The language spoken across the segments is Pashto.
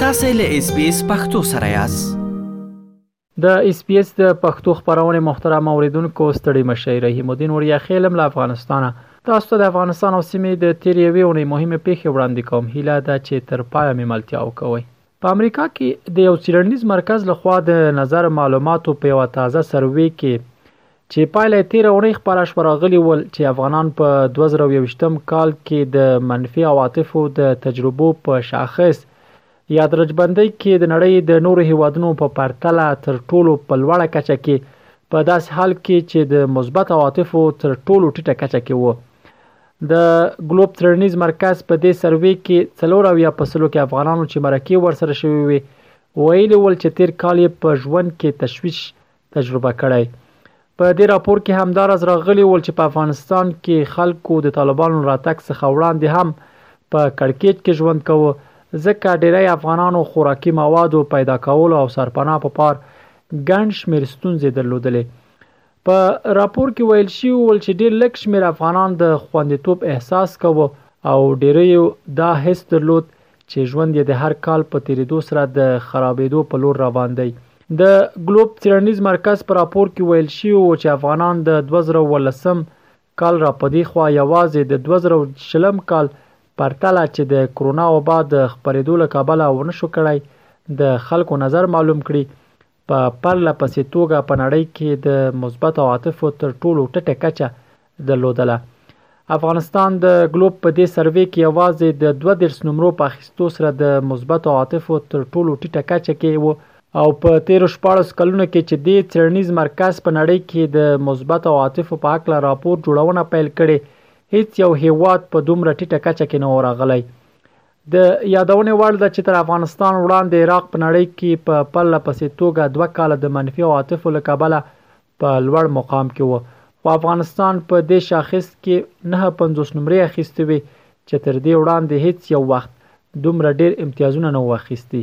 تاسو له اس بي اس پختو سره یاست د اس بي اس د پښتو خبرونه محترم اوریدونکو ستړي مشي رحیم الدین وریا خیلم له افغانستانه تاسو ته د افغانستان او سیمې د تیر یوې اونۍ مهمه پیښه وړاندې کوم هیله ده چې تر پایه مې ملتیا وکوي په امریکا کې د یو څیړنیز مرکز لخوا د نظر معلوماتو په یو تازه سروې کې چې پایله یې تېره اونۍ خپره شوه راغلي ول چې افغانان په دوه زره او یوویشتم کال کې د منفي عواطفو د تجربو په شاخص یا درجبندۍ کې د نړۍ د نورو هیوادونو په پرتله تر ټولو په لوړه کچه کې په داسې حال کې چې د مثبت عواطفو تر ټولو ټیټه کچه کې وو د ګلوب ترنیز مرکز په دې سروې کې څلور او یا پسلو کې افغانانو چې مرکه ورسره شوی وي ویلي ول چې تیر کال په ژوند کې تشویش تجربه کړی په دې راپور کې همدارز راغلی ول چې په افغانستان کې خلکو د طالبانو راتګ څخه وړاندې هم په کړکېچ کې ژوند کاوه ځکه ډېری افغانانو خوراکي موادو پیدا کولو او سرپناه په پار ګڼ شمېر ستونزې درلودلې په راپور کې ویل شوي ول چې ډېر لږ شمېر افغانان د خوندیتوب احساس کاوه او ډېری دا حس درلود چې ژوند یې د هر کال په تیریدو سره د خرابېدو په لور روان دی. د ګلوب څېړنیز مرکز په راپور کې ویل شوي وو چې افغانان د دوه زره اوولسم کال را په دېخوا یوازې د دوه زره او شلم کال پرتله چې د کرونا وبا د خپرېدو له کبله ونشو کړای د خلکو نظر معلوم کړي په پرله پسې توګه په نړۍ کې د مثبت عواطفو تر ټولو ټټه کچه درلودله افغانستان د ګلوب په دې سروې کې یوازې د 22 نمرو په اخیستو سره د مثبت عواطفو تر ټولو ټیټه کچه کې وو او په تیر 14 کلونو کې چې د چرنیز مرکز په نړۍ کې د مثبت عواطفو په اړه راپور جوړونه پیل کړي هیڅ یو هیواد په دومره ټیټه کچه کې نه ورغلی د یادونې وړ ده چې تر افغانستان وړاندې عراق په نړۍ کې په پرله پسې توګه دوه کاله د منفي عواطفو له کبله په لوړ مقام کې و خو افغانستان په دې شاخص کې نه پنځوس نمرې اخیستې وې چې تر دې وړاندې هیڅ یو وخت دومره ډیر امتیازونه نه و اخیستي.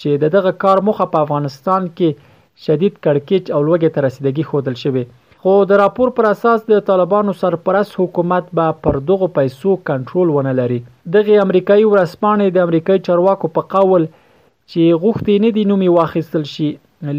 چې د دغه کار موخه په افغانستان کې شدید کړکیچ او لوږې ته رسیدګي ښودل شوې خو د راپور پر اساس د طالبانو سرپرست حکومت به پر دغو پیسو کنټرول ونه لري دغې امریکایي ورځپاڼې د امریکایي چارواکو په قول چې غوښتي نه دي نوم یې واخیستل شي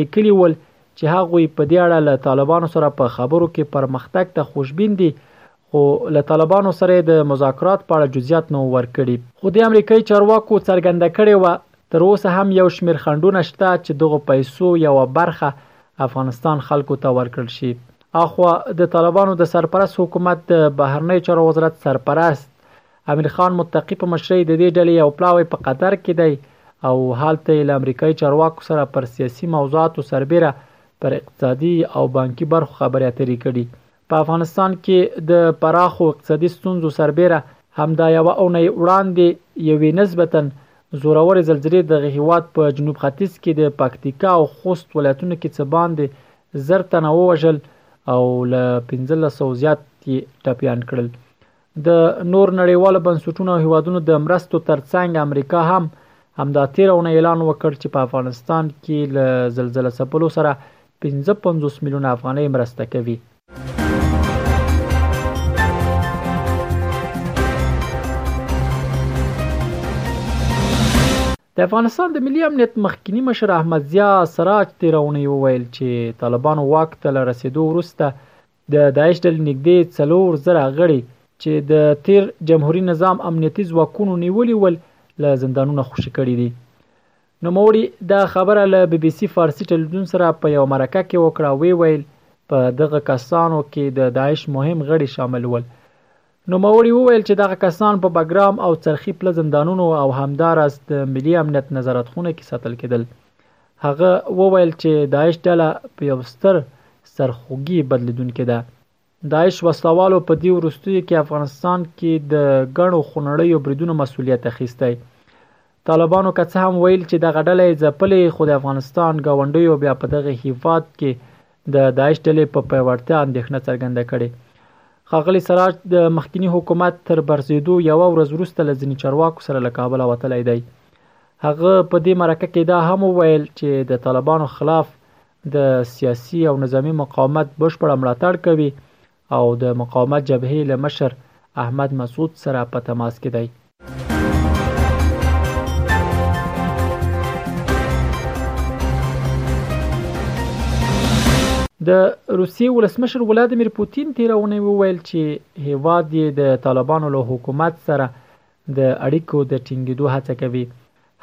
لیکلي ول چې هغوی په دې اړه له طالبانو سره په خبرو کې پرمختګ ته خوشبین دي خو له طالبانو سره یې د مذاکرات په اړه جزیات نه وو ورکړي. خو دې امریکايي چارواکو څرګنده کړې وه، تر اوسه هم یو شمېر خنډونه شته چې دغو پیسو یوه برخه افغانستان خلکو ته ورکړل شي. اخوا د طالبانو د سرپرست حکومت د بهرنیو چارو وزرت سرپرست امیر خان متقي په مشرۍ د دې ډلې یو پلاوی په قطر کې دی او هلته یې له امریکايي چارواکو سره پر سیاسي موضوعاتو سربېره پر اقتصادي او بانکي برخو خبرې اترې کړي په افغانستان کې د پراخو اقتصادي ستونزو سربېره همدا یوه اونۍ وړاندې یوې نسبتا زورورې زلزلې دغه هیواد په جنوب ختیځ کې د پکتیکا او خوست ولایتونو کې څه باندې زر تنه ووژل او له 1500 زیات یې ټپیان کړل د نور نړیوالو بنسټونو او هیوادونو د مرستو ترڅنګ امریکا هم همدا تیر اونۍ اعلان وکړ چې په افغانستان کې له زلزلې څپلو سره 55 میلیونه افغانۍ مرسته کوي د افغانستان د ملي امنیت مخکنی مشر احمد ضیا سراج تیرونی وویل چې طالبانو واک ته لرسیدو وروسته د داعش ډلې نږدې څلور زره غړي چې د تیر جمهوریت نظام امنیتي ځواکونو نیولي ول له زندانونو خوشي کړي دي نو موري دا خبره له بي بي سي فارسي ټلویزیون سره په یو مرکه کې وکړه وی ویل په دغه کسانو کې د داعش مهم غړي شامل ول نوموړي وویل چې دغه کسان په بګرام او څرخي پله زندانونو او همداراز د ملي امنیت نظارت خونه کې ساتل کېدل. هغه وویل چې داعش ډله په یو ستر سرخوږي بدلېدونکې ده. داعش وسلهوالو په دې وروستیو کې افغانستان کې د ګڼو خونړیو بریدونو مسوولیت اخیستی. طالبانو که څه هم ویل چې دغه ډله یې ځپلې، خو د افغانستان ګاونډیو بیا په دغه هېواد کې د داعش ډلې په پیاوړتیا اندېښنه څرګنده کړې. ښاغلی سراج د مخکیني حکومت تر برزېدو یوه ورځ وروسته له ځینې چارواکو سره له کابله وتلی دی. هغه په دې مرکه کې دا هم وویل چې د طالبانو خلاف د سیاسي او نظامي مقاومت بشپړه ملاتړ کوي او د مقاومت جبهې له مشر احمد مسعود سره په تماس کې دی. د روسیې ولسمشر ولادیمیر پوتین تېره اونۍ وویل چې هیواد یې د طالبانو له حکومت سره د اړیکو د ټینګېدو هڅه کوي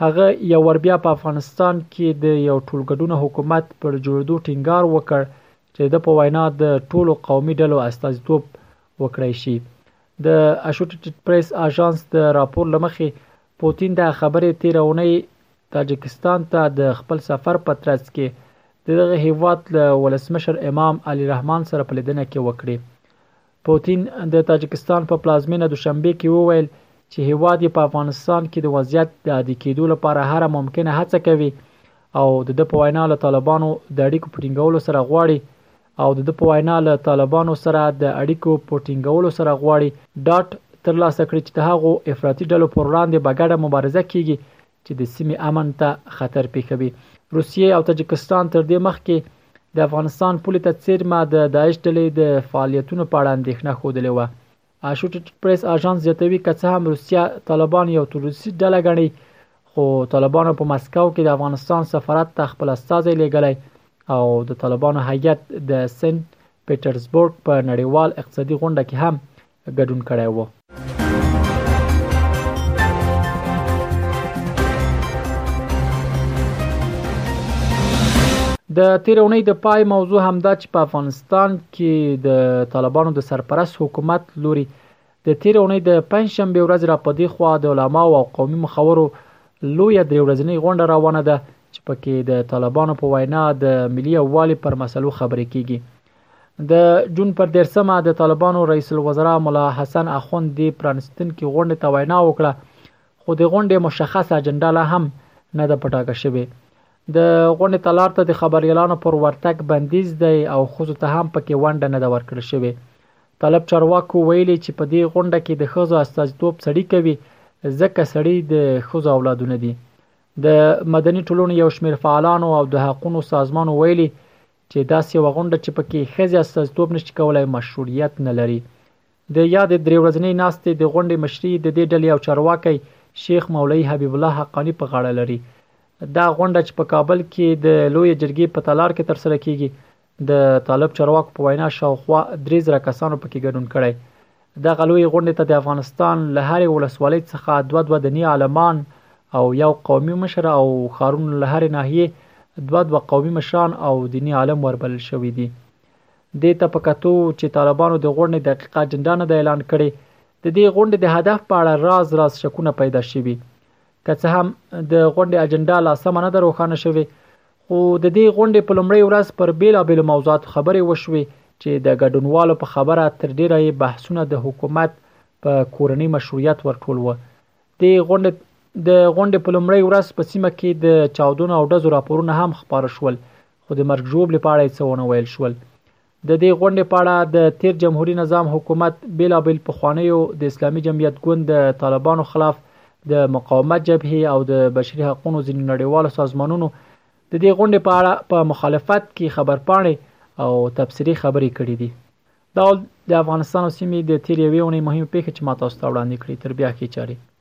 هغه یو ور بیا په افغانستان کې د یو ټولګډونه حکومت پر جوړېدو ټینګار وکړ چې د ده په وینا د ټولو قومي ډلو استازیتوب وکړای شي د اشوټیټډ پریس آژانس د راپور لمخې پوتین دا خبرې تیر اونۍ تاجکستان ته د خپل سفر په ترڅ کې د دغه هیواد له ولسمشر امام علي رحمان سره په لیدنه کې وکړي پوتین د تاجکستان په پلازمېنه دوشنبه کې وویل چې هېواد یې په افغانستان کې د وضعیت د عادي کېدو لپاره هره ممکنه هڅه کوي او د ده په وینا له طالبانو د اړیکو په ټینګولو سره غواړي او د ده په وینا له طالبانو سره د اړیکو په ټینګولو سره غواړي ډاټ ترلاسه کړي چې د هغو افراطي ډلو پر وړاندې به ګډه مبارزه کېږي چې د سیمې امن ته خطر پیښوي روسیه او تاجکستان تر دې مخکې د افغانستان پولې ته څیرمه د داعش ډلې د فعالیتونو په اړه اندېښنه خوده و اشوټټ پریس اژانس زیاتوي که څه هم روسیه طالبان یو تروریستي ډله غني خو طالبانو په مسکو کې د افغانستان سفارت ته خپل استازي لېږلی او د طالبانو هیئت د سنت پیټرزبورګ په نړیوال اقتصادي غونډه کې هم ګډون کړی وو. د تیرې اونۍ د پای موضوع همدا چې په افغانستان کې د طالبانو د سرپرست حکومت لوري د تیرې اونۍ د پنځشنبه ورځ را پدې خوا د علما او قومي مخورو لوی درې ورځنی غونډه روانه ده چې پکې د طالبانو په وینا د ملي یووالي پر مسلو خبرې کیږي د جون پر دیرسمه د طالبانو رئیس الوزرا ملا حسن اخوند دی پرانستونکو غونډې ته وینا وکړه خو د غونډې مشخصه اجنډا لا هم نه ده پټاکه شوې د غونډې تلار ته د خبريالانو پر ورتګ بندیز دی او خزو ته هم پکې ونډه نه ده ورکړل شوې طالب چارواکو ویلي چې په دې غونډه کې د خزو استازیتوب سړی کوي ځکه سړی د خزو اولادونه دي د مدني ټولنو یو شمېر فعالانو او د حقوقو سازمانو ویلي چې داسې یوه غونډه چې پکې ښځې استازیتوب نشي کولای مشروعیت نه لري. د یادې درې ورځنۍ ناستې د غونډې مشري د دې ډلې او چارواکی شیخ مولوي حبیب الله حقاني په غاړه لري. دا غونډه چې په کابل کې د لویې جرګې په تالار کې ترسره کېږي، د طالب چارواکو په وینا شاوخوا درې زره کسانو پکې ګډون کړی. دغه لویې غونډې ته د افغانستان له هرې ولسوالۍ څخه دوه دوه دني عالمان او یو قومي مشر او ښارونو له هرې ناحیې دوه دوه قومي مشران او دیني عالم وربلل شوي دي دې ته په کتو چې طالبانو د غونډې دقیقه اجنډا نه ده اعلان کړې د دې غونډې د هدف په اړه راز راز شکونه پیدا شوي که څه هم د غونډې اجنډا لا سمه نه ده روښانه شوې خو د دې غونډې په لومړۍ ورځ پر بېلابېلو موضوعاتو خبرې وشوې چې د ګډونوالو په خبره تر ډېره یې بحثونه د حکومت په کورنی مشروعیت ورټول و. دې غونډې د غونډې په لومړۍ ورځ په سیمه کې د چاودنو او ډزو راپورونه هم خپاره شول، خو د مرګ ژوبلې په اړه یې څه ونه ویل شول. د دې غونډې په اړه د تیر جمهوري نظام حکومت بیلابیل پخوانیو د اسلامي جمعیت ګوند د طالبانو خلاف د مقاومت جبهې او د بشري حقوقو ځینو نړیوالو سازمانونو د دې غونډې په اړه په مخالفت کې خبرپاڼې او تبصرې خبرې کړې دي دا د افغانستان او سیمې د تیر یوې اونۍ مهمه پیښه چې ما تاسو ته وړاندې کړې تر بیا کې چاري